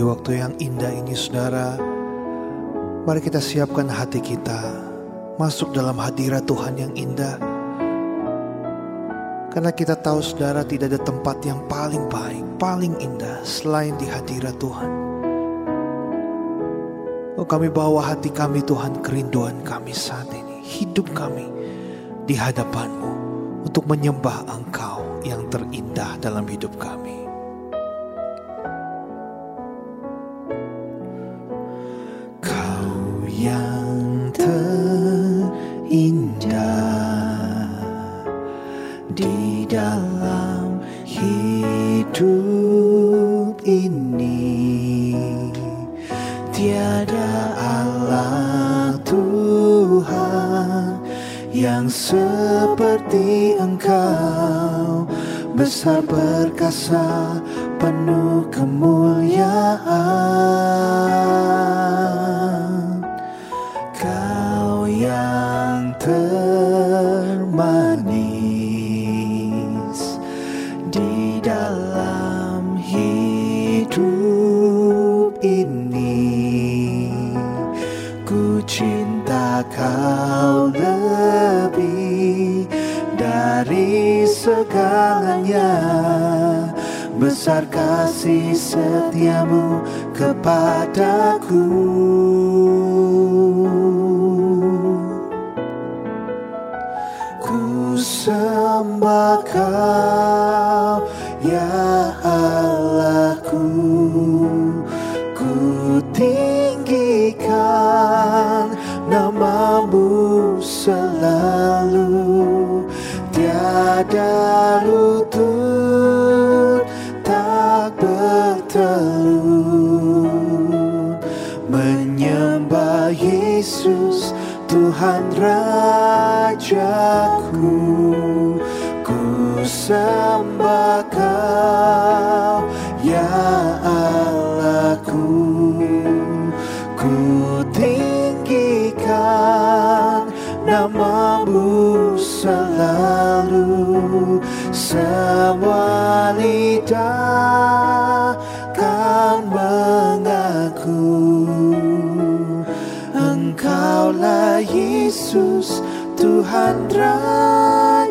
pagi waktu yang indah ini saudara Mari kita siapkan hati kita Masuk dalam hadirat Tuhan yang indah. Karena kita tahu saudara tidak ada tempat yang paling baik Paling indah selain di hadirat Tuhan. Oh kami bawa hati kami Tuhan kerinduan kami saat ini Hidup kami di hadapanmu Untuk menyembah Engkau yang terindah dalam hidup kami yang terindah di dalam hidup ini. Tiada Allah Tuhan yang seperti Engkau besar perkasa penuh kemuliaan segalanya besar kasih setiamu kepadaku. Sembah kau ya Allahku. Ku tinggikan namamu selalu Tiada lutut tak bertelur. Menyembah Yesus Tuhan Rajaku. Ku sembah kau Ya Allahku. Ku tinggikan namamu selalu Semua lidah kan mengaku. Engkaulah Yesus Tuhan Rajaku.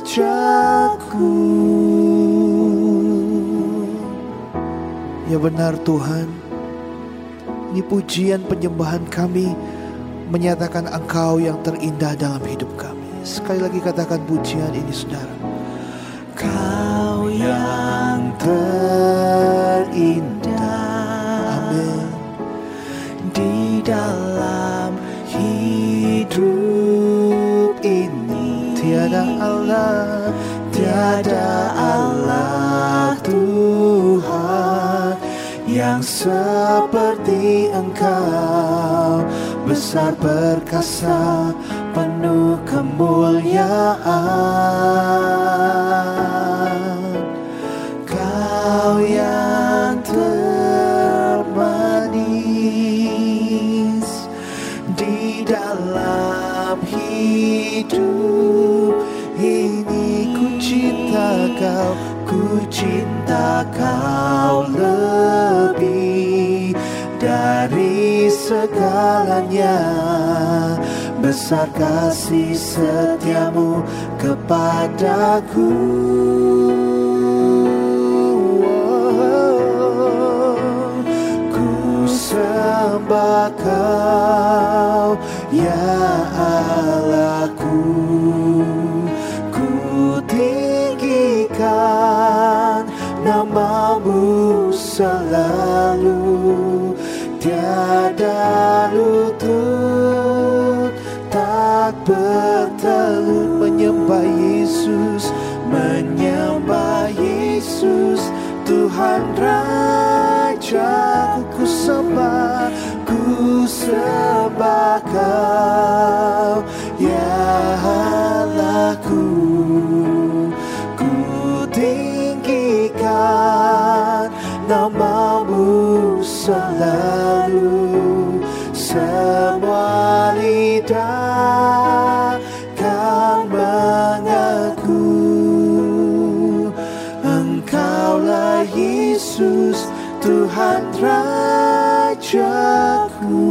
Ya benar Tuhan. Ini pujian penyembahan kami Menyatakan engkau yang terindah dalam hidup kami Sekali lagi katakan pujian ini saudara. Kau yang terindah. Amin. Di dalam hidup ini. Tiada Allah Tiada Allah Tuhan Yang seperti Engkau. Besar perkasa penuh kemuliaan. Kau yang termanis Di dalam hidup ini. Ku cinta kau, ku cinta kau lebih Dari segalanya Besar kasih setiamu kepadaku. Ku sembah kau ya Allahku. Ku tinggikan namamu selalu. Tiada Tuhan Raja ku sembah Ku sembah kau. Ya Allahku Ku tinggikan namamu selalu. Semua Tuhan Raja Rajaku.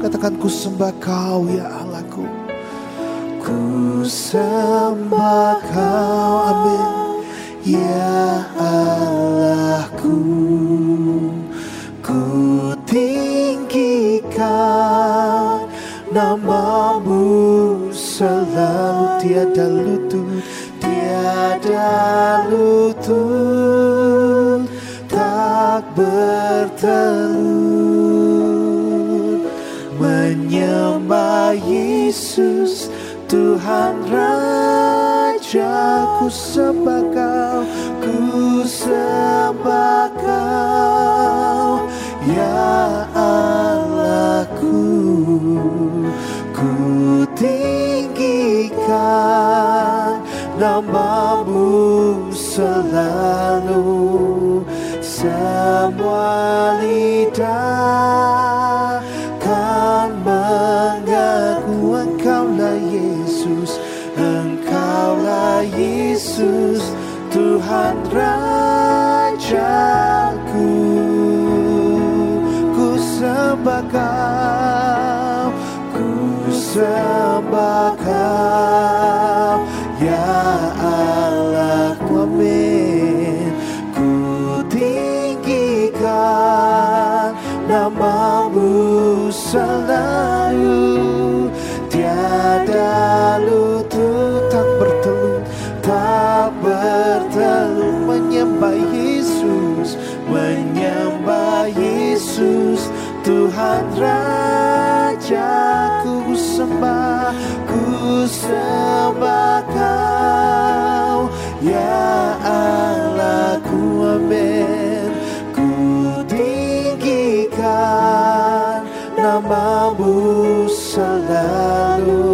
Katakan ku sembah kau ya Allahku. Ku sembah kau Amin. Ya Allahku. Ku tinggikan Namamu selalu tiada lutut Tiada lutut Tak bertelut Menyembah Yesus Tuhan Raja Ku sembah kau Ku sembah kau Ya Allahku Ku tinggikan Namamu selalu Semua lidah Kan mengaku Engkaulah Yesus Engkaulah Yesus Tuhan Rajaku. Ku sembah kau Ku sembah kau selalu Tiada lutut tak bertelut Tak bertelut Menyembah Yesus Menyembah Yesus Tuhan Rajaku ku sembah Ku sembah kau Ya Allahku Namamu selalu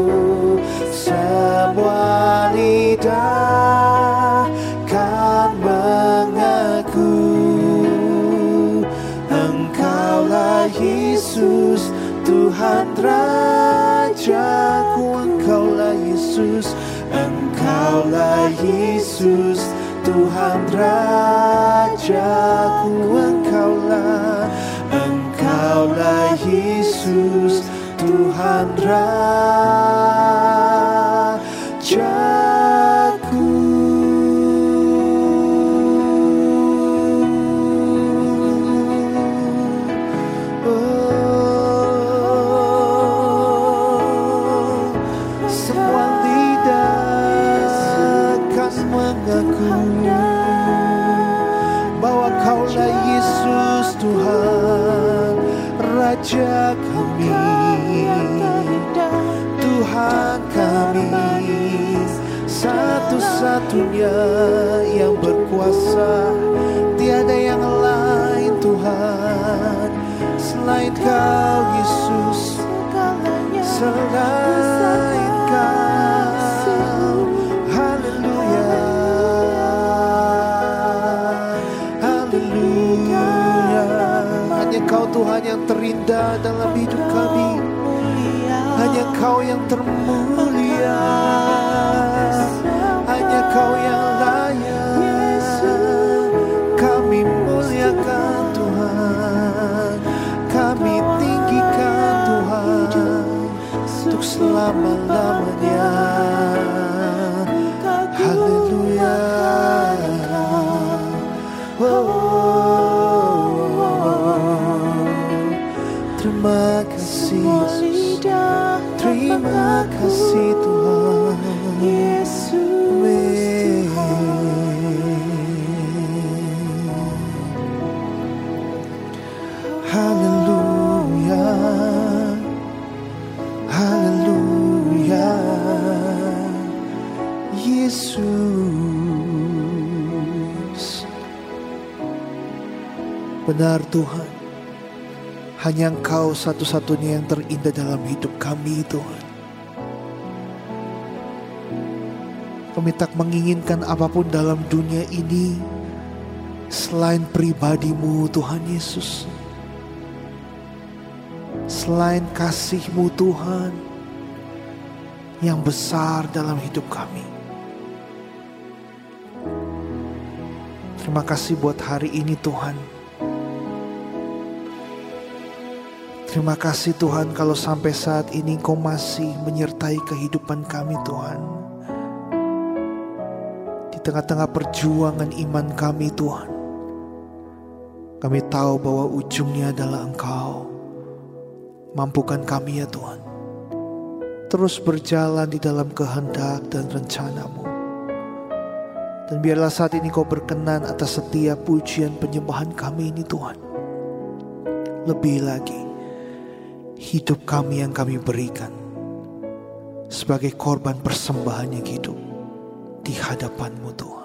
Semua lidah Kan mengaku. Engkaulah Yesus Tuhan Rajaku Engkaulah Yesus Engkaulah Yesus Tuhan Rajaku Engkaulah Engkaulah Yesus Tuhan Rajaku Tuhan kami satu-satunya yang berkuasa. Tiada yang lain Tuhan selain Kau Yesus. Selain Kau. Haleluya. Haleluya. Hanya Kau Tuhan yang terindah dalam hidup Kau yang termulia. Hanya Kau yang layak. Kami muliakan Tuhan. Kami tinggikan Tuhan Untuk selama-lamanya. Haleluya. Oh, Terima kasih Yesus Terima kasih Tuhan. Amin. Haleluya. Haleluya. Yesus. Benar Tuhan Hanya Engkau satu-satunya yang terindah dalam hidup kami Tuhan. Kami tak menginginkan apa pun dalam dunia ini Selain pribadimu Tuhan Yesus. Selain kasihmu Tuhan Yang besar dalam hidup kami. Terima kasih buat hari ini Tuhan Terima kasih Tuhan kalau sampai saat ini Engkau masih menyertai kehidupan kami Tuhan. Di tengah-tengah perjuangan iman kami Tuhan. Kami tahu bahwa ujungnya adalah Engkau. Mampukan kami ya Tuhan. Terus berjalan di dalam kehendak dan rencanamu. Dan biarlah saat ini kau berkenan atas setiap pujian penyembahan kami ini Tuhan. Lebih lagi, hidup kami yang kami berikan sebagai korban persembahan yang hidup di hadapanmu Tuhan.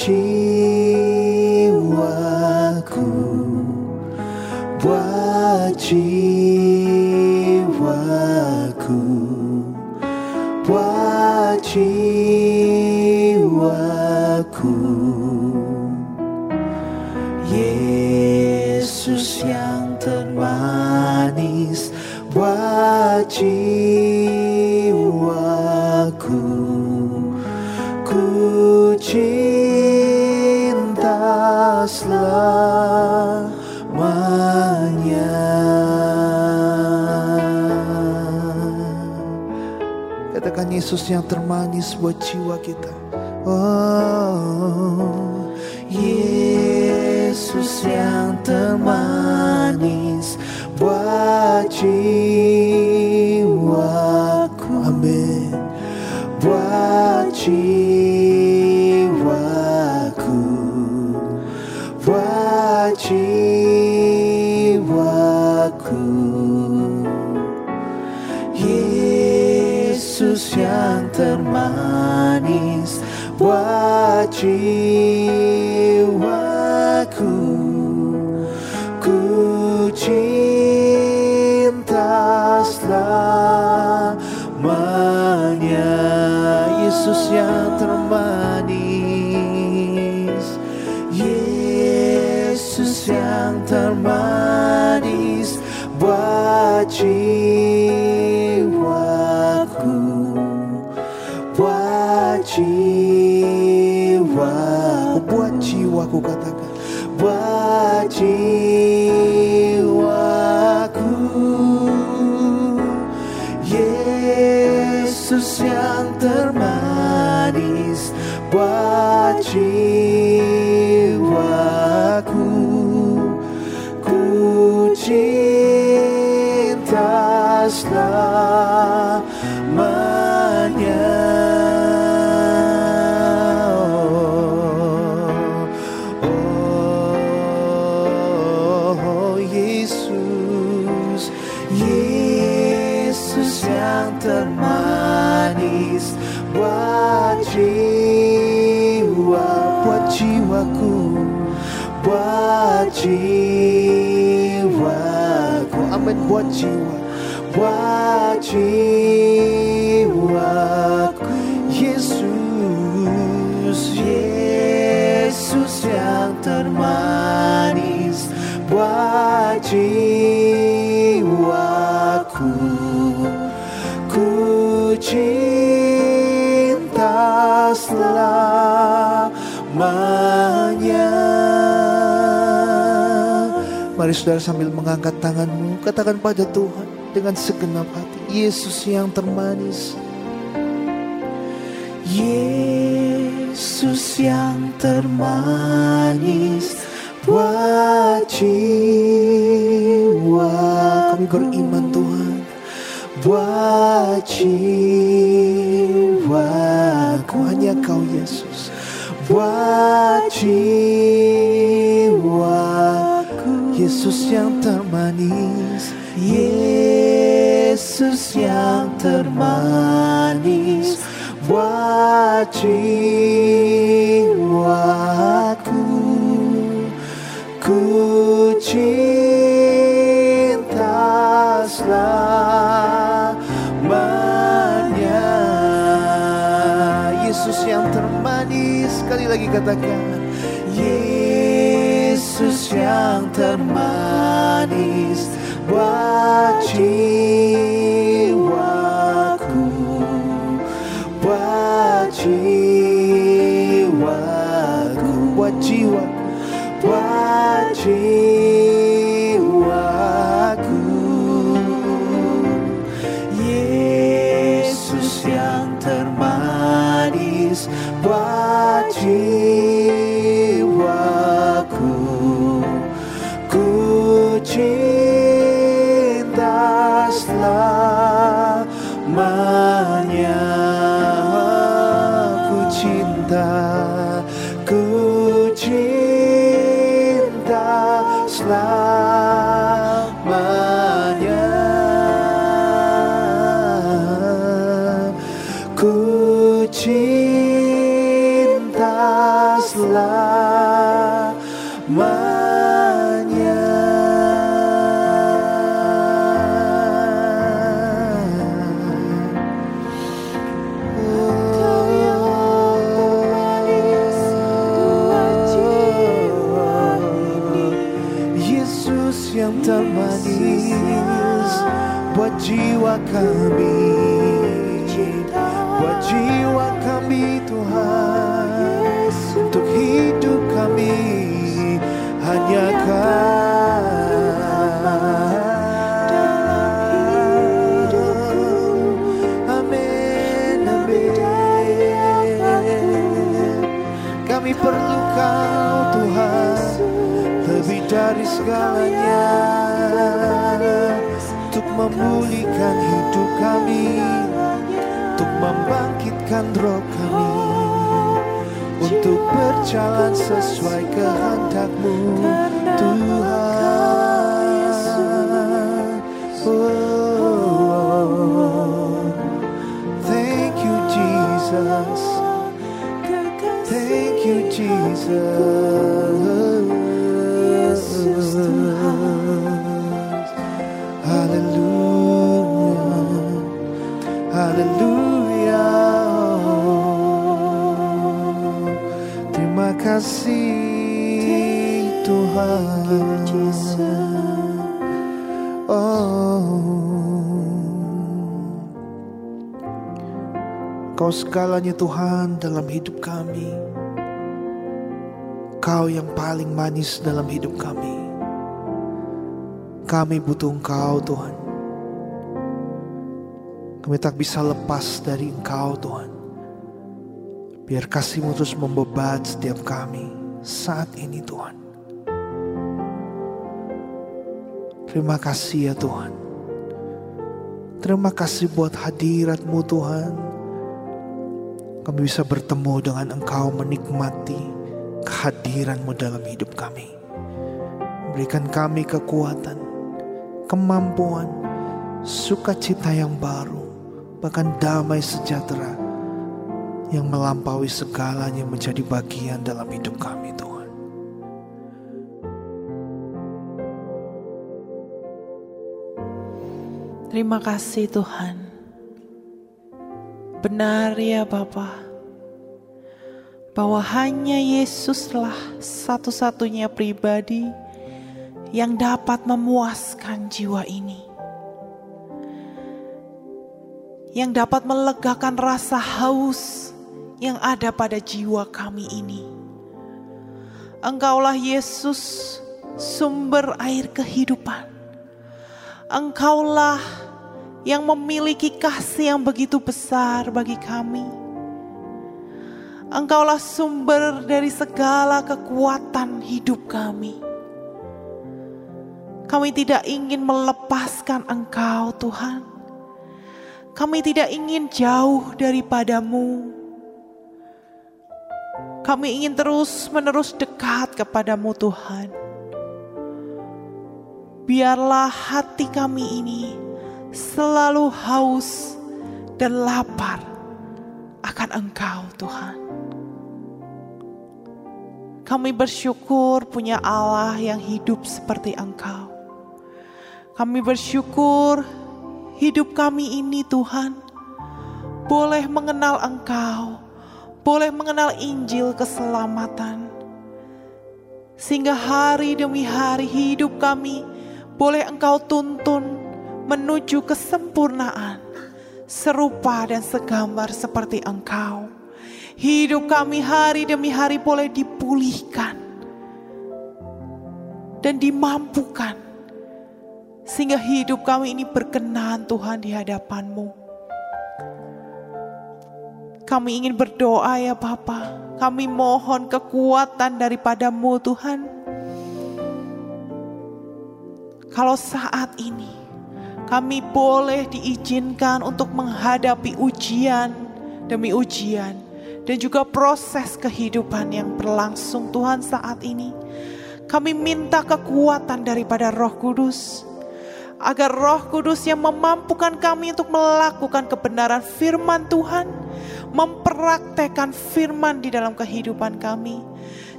cheese. Yesus yang termanis buat jiwa kita. Oh, Yesus yang termanis buat jiwaku. Amin. Buat jiwaku. Jiwaku ku cinta selamanya. Yesus yang termanis Yesus yang termanis buat jiwaku termanis jiwaku. Amin. Buat jiwa. Buat jiwaku. Yesus Yesus yang termanis. Buat jiwaku Mari saudara sambil mengangkat tanganmu, katakan pada Tuhan dengan segenap hati, Yesus yang termanis. Yesus yang termanis buat jiwa. Kami beriman Tuhan buat jiwaku hanya kau Yesus buat jiwa Yesus yang termanis. Yesus yang termanis. Buat jiwaku Ku cinta selamanya. Yesus yang termanis. Sekali lagi katakan yang termanis buat jiwaku buat jiwaku buat jiwa buat jiwaku. Yesus yang termanis buat jiwaku segalanya untuk memulihkan hidup kami untuk membangkitkan roh kami untuk berjalan sesuai kehendakmu Tuhan. Thank you Jesus. Thank you Jesus Kau segalanya Tuhan dalam hidup kami. Kau yang paling manis dalam hidup kami. Kami butuh Engkau Tuhan. Kami tak bisa lepas dari Engkau Tuhan. Biar kasih-Mu terus membebat setiap kami saat ini Tuhan. Terima kasih ya Tuhan. Terima kasih buat hadirat-Mu Tuhan. Kami bisa bertemu dengan Engkau menikmati kehadiran-Mu dalam hidup kami. Berikan kami kekuatan, kemampuan, sukacita yang baru bahkan damai sejahtera yang melampaui segalanya menjadi bagian dalam hidup kami Tuhan. Terima kasih Tuhan. Benar ya Bapa, bahwa hanya Yesuslah satu-satunya pribadi yang dapat memuaskan jiwa ini. Yang dapat melegakan rasa haus yang ada pada jiwa kami ini. Engkaulah Yesus, sumber air kehidupan. Engkaulah yang memiliki kasih yang begitu besar bagi kami. Engkaulah sumber dari segala kekuatan hidup kami. Kami tidak ingin melepaskan Engkau, Tuhan. Kami tidak ingin jauh daripadamu. Kami ingin terus-menerus dekat kepadamu, Tuhan. Biarlah hati kami ini selalu haus dan lapar akan Engkau, Tuhan. Kami bersyukur punya Allah yang hidup seperti Engkau. Kami bersyukur hidup kami ini, Tuhan, boleh mengenal Engkau, boleh mengenal Injil keselamatan. Sehingga hari demi hari hidup kami boleh engkau tuntun menuju kesempurnaan. Serupa dan segambar seperti engkau. Hidup kami hari demi hari boleh dipulihkan. Dan dimampukan. Sehingga hidup kami ini berkenan Tuhan di hadapanmu. Kami ingin berdoa ya Bapa. Kami mohon kekuatan daripadamu Tuhan. Kalau saat ini kami boleh diizinkan untuk menghadapi ujian demi ujian dan juga proses kehidupan yang berlangsung Tuhan saat ini. Kami minta kekuatan daripada Roh Kudus agar Roh Kudus yang memampukan kami untuk melakukan kebenaran firman Tuhan, mempraktekkan firman di dalam kehidupan kami,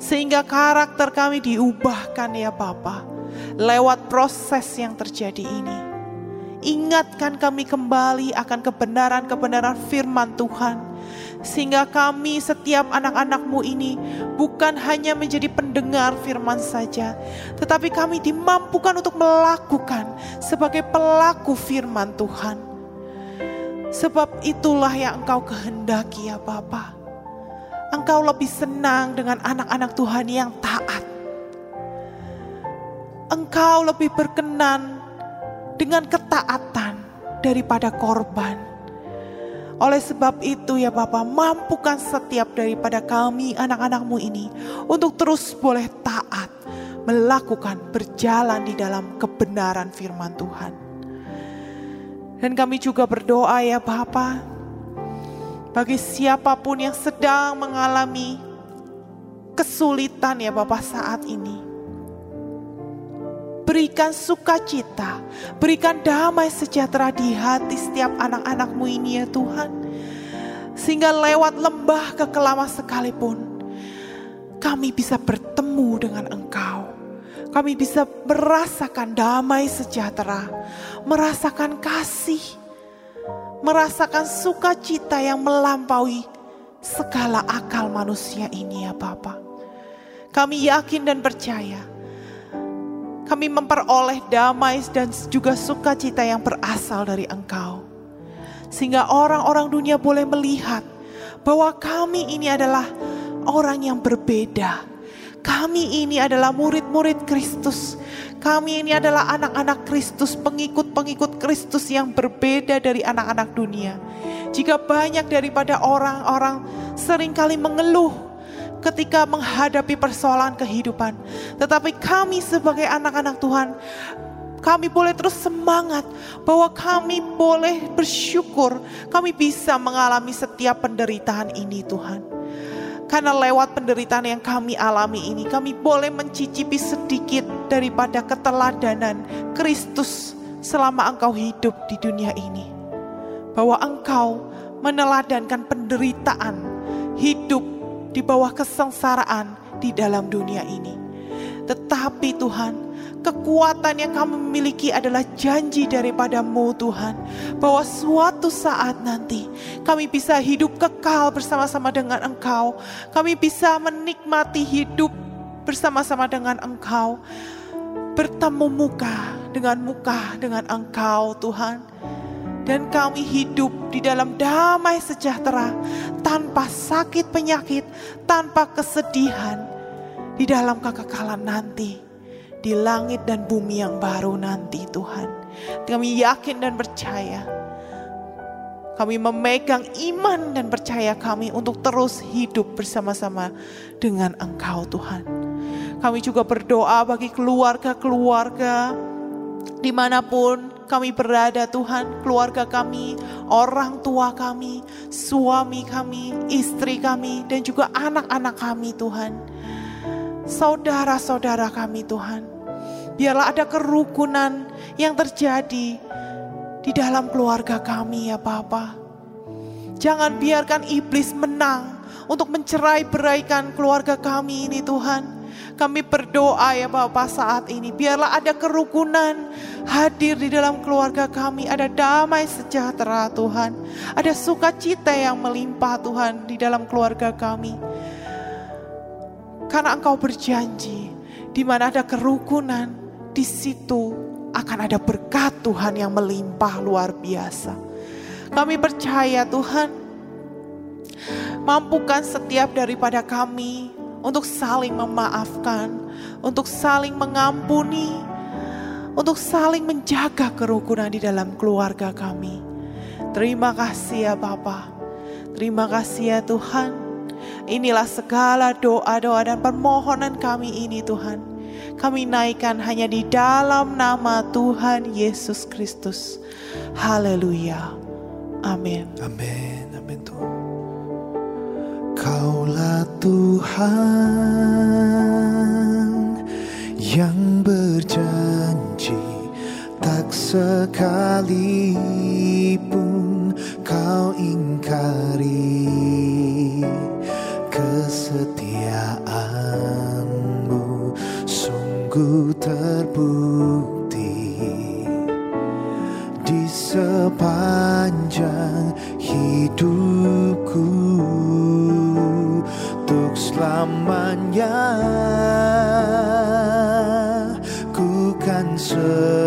sehingga karakter kami diubahkan ya Bapa lewat proses yang terjadi ini. Ingatkan kami kembali akan kebenaran-kebenaran firman Tuhan sehingga kami setiap anak-anakmu ini bukan hanya menjadi pendengar firman saja, tetapi kami dimampukan untuk melakukan sebagai pelaku firman Tuhan. Sebab itulah yang engkau kehendaki ya Bapa. Engkau lebih senang dengan anak-anak Tuhan yang taat. Engkau lebih berkenan dengan ketaatan daripada korban. Oleh sebab itu ya Bapak, mampukan setiap daripada kami anak-anakmu ini untuk terus boleh taat, melakukan, berjalan di dalam kebenaran firman Tuhan. Dan kami juga berdoa ya Bapak, bagi siapa pun yang sedang mengalami kesulitan ya Bapak saat ini berikan sukacita, berikan damai sejahtera di hati setiap anak-anakmu ini ya Tuhan. Sehingga lewat lembah kekelama sekalipun, kami bisa bertemu dengan Engkau. Kami bisa merasakan damai sejahtera, merasakan kasih, merasakan sukacita yang melampaui segala akal manusia ini ya Bapak. Kami yakin dan percaya kami memperoleh damai dan juga sukacita yang berasal dari Engkau. Sehingga orang-orang dunia boleh melihat bahwa kami ini adalah orang yang berbeda. Kami ini adalah murid-murid Kristus. Kami ini adalah anak-anak Kristus, pengikut-pengikut Kristus yang berbeda dari anak-anak dunia. Jika banyak daripada orang-orang sering kali mengeluh ketika menghadapi persoalan kehidupan. Tetapi kami sebagai anak-anak Tuhan, kami boleh terus semangat bahwa kami boleh bersyukur kami bisa mengalami setiap penderitaan ini Tuhan. Karena lewat penderitaan yang kami alami ini, kami boleh mencicipi sedikit daripada keteladanan Kristus selama engkau hidup di dunia ini. Bahwa engkau meneladankan penderitaan, hidup di bawah kesengsaraan di dalam dunia ini. Tetapi Tuhan, kekuatan yang kami miliki adalah janji daripadamu Tuhan. Bahwa suatu saat nanti kami bisa hidup kekal bersama-sama dengan Engkau. Kami bisa menikmati hidup bersama-sama dengan Engkau. Bertemu muka dengan muka dengan Engkau Tuhan dan kami hidup di dalam damai sejahtera tanpa sakit penyakit, tanpa kesedihan di dalam kekekalan nanti di langit dan bumi yang baru nanti Tuhan. Kami yakin dan percaya. Kami memegang iman dan percaya kami untuk terus hidup bersama-sama dengan Engkau Tuhan. Kami juga berdoa bagi keluarga-keluarga di mana pun kami berada Tuhan, keluarga kami, orang tua kami, suami kami, istri kami, dan juga anak-anak kami Tuhan. Saudara-saudara kami Tuhan, biarlah ada kerukunan yang terjadi di dalam keluarga kami ya Bapa. Jangan biarkan iblis menang untuk mencerai beraikan keluarga kami ini Tuhan. Kami berdoa ya Bapak saat ini, biarlah ada kerukunan hadir di dalam keluarga kami, ada damai sejahtera Tuhan, ada sukacita yang melimpah Tuhan di dalam keluarga kami. Karena Engkau berjanji, di mana ada kerukunan, di situ akan ada berkat Tuhan yang melimpah luar biasa. Kami percaya Tuhan, mampukan setiap daripada kami untuk saling memaafkan, untuk saling mengampuni, untuk saling menjaga kerukunan di dalam keluarga kami. Terima kasih ya Bapa. Terima kasih ya Tuhan. Inilah segala doa-doa dan permohonan kami ini Tuhan. Kami naikkan hanya di dalam nama Tuhan Yesus Kristus. Haleluya. Amin. Amin. Amin Tuhan. Kaulah Tuhan yang berjanji tak sekalipun kau ingkari kesetiaanmu. Sungguh terbukti di sepanjang hidupku selamanya ku kan setia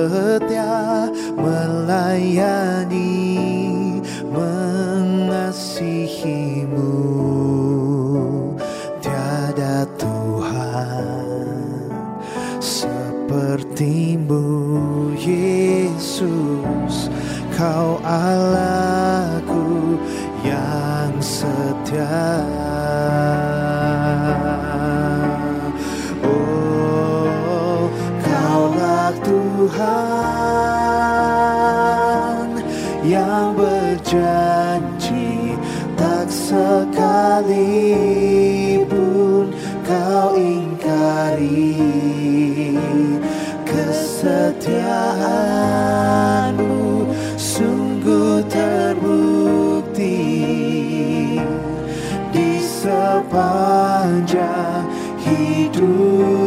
sekalipun kau ingkari kesetiaanmu sungguh terbukti di sepanjang hidupku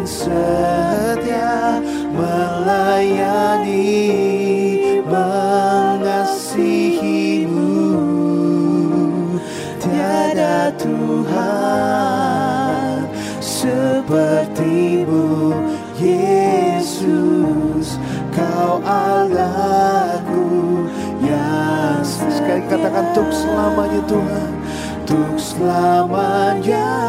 kan setia melayani mengasihimu. Tiada Tuhan sepertimu Yesus kau Allahku yang sekali katakan untuk selamanya Tuhan. Untuk selamanya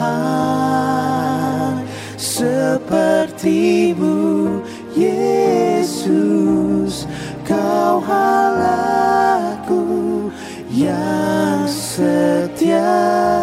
Tuhan sepertimu Yesus kau Allahku yang setia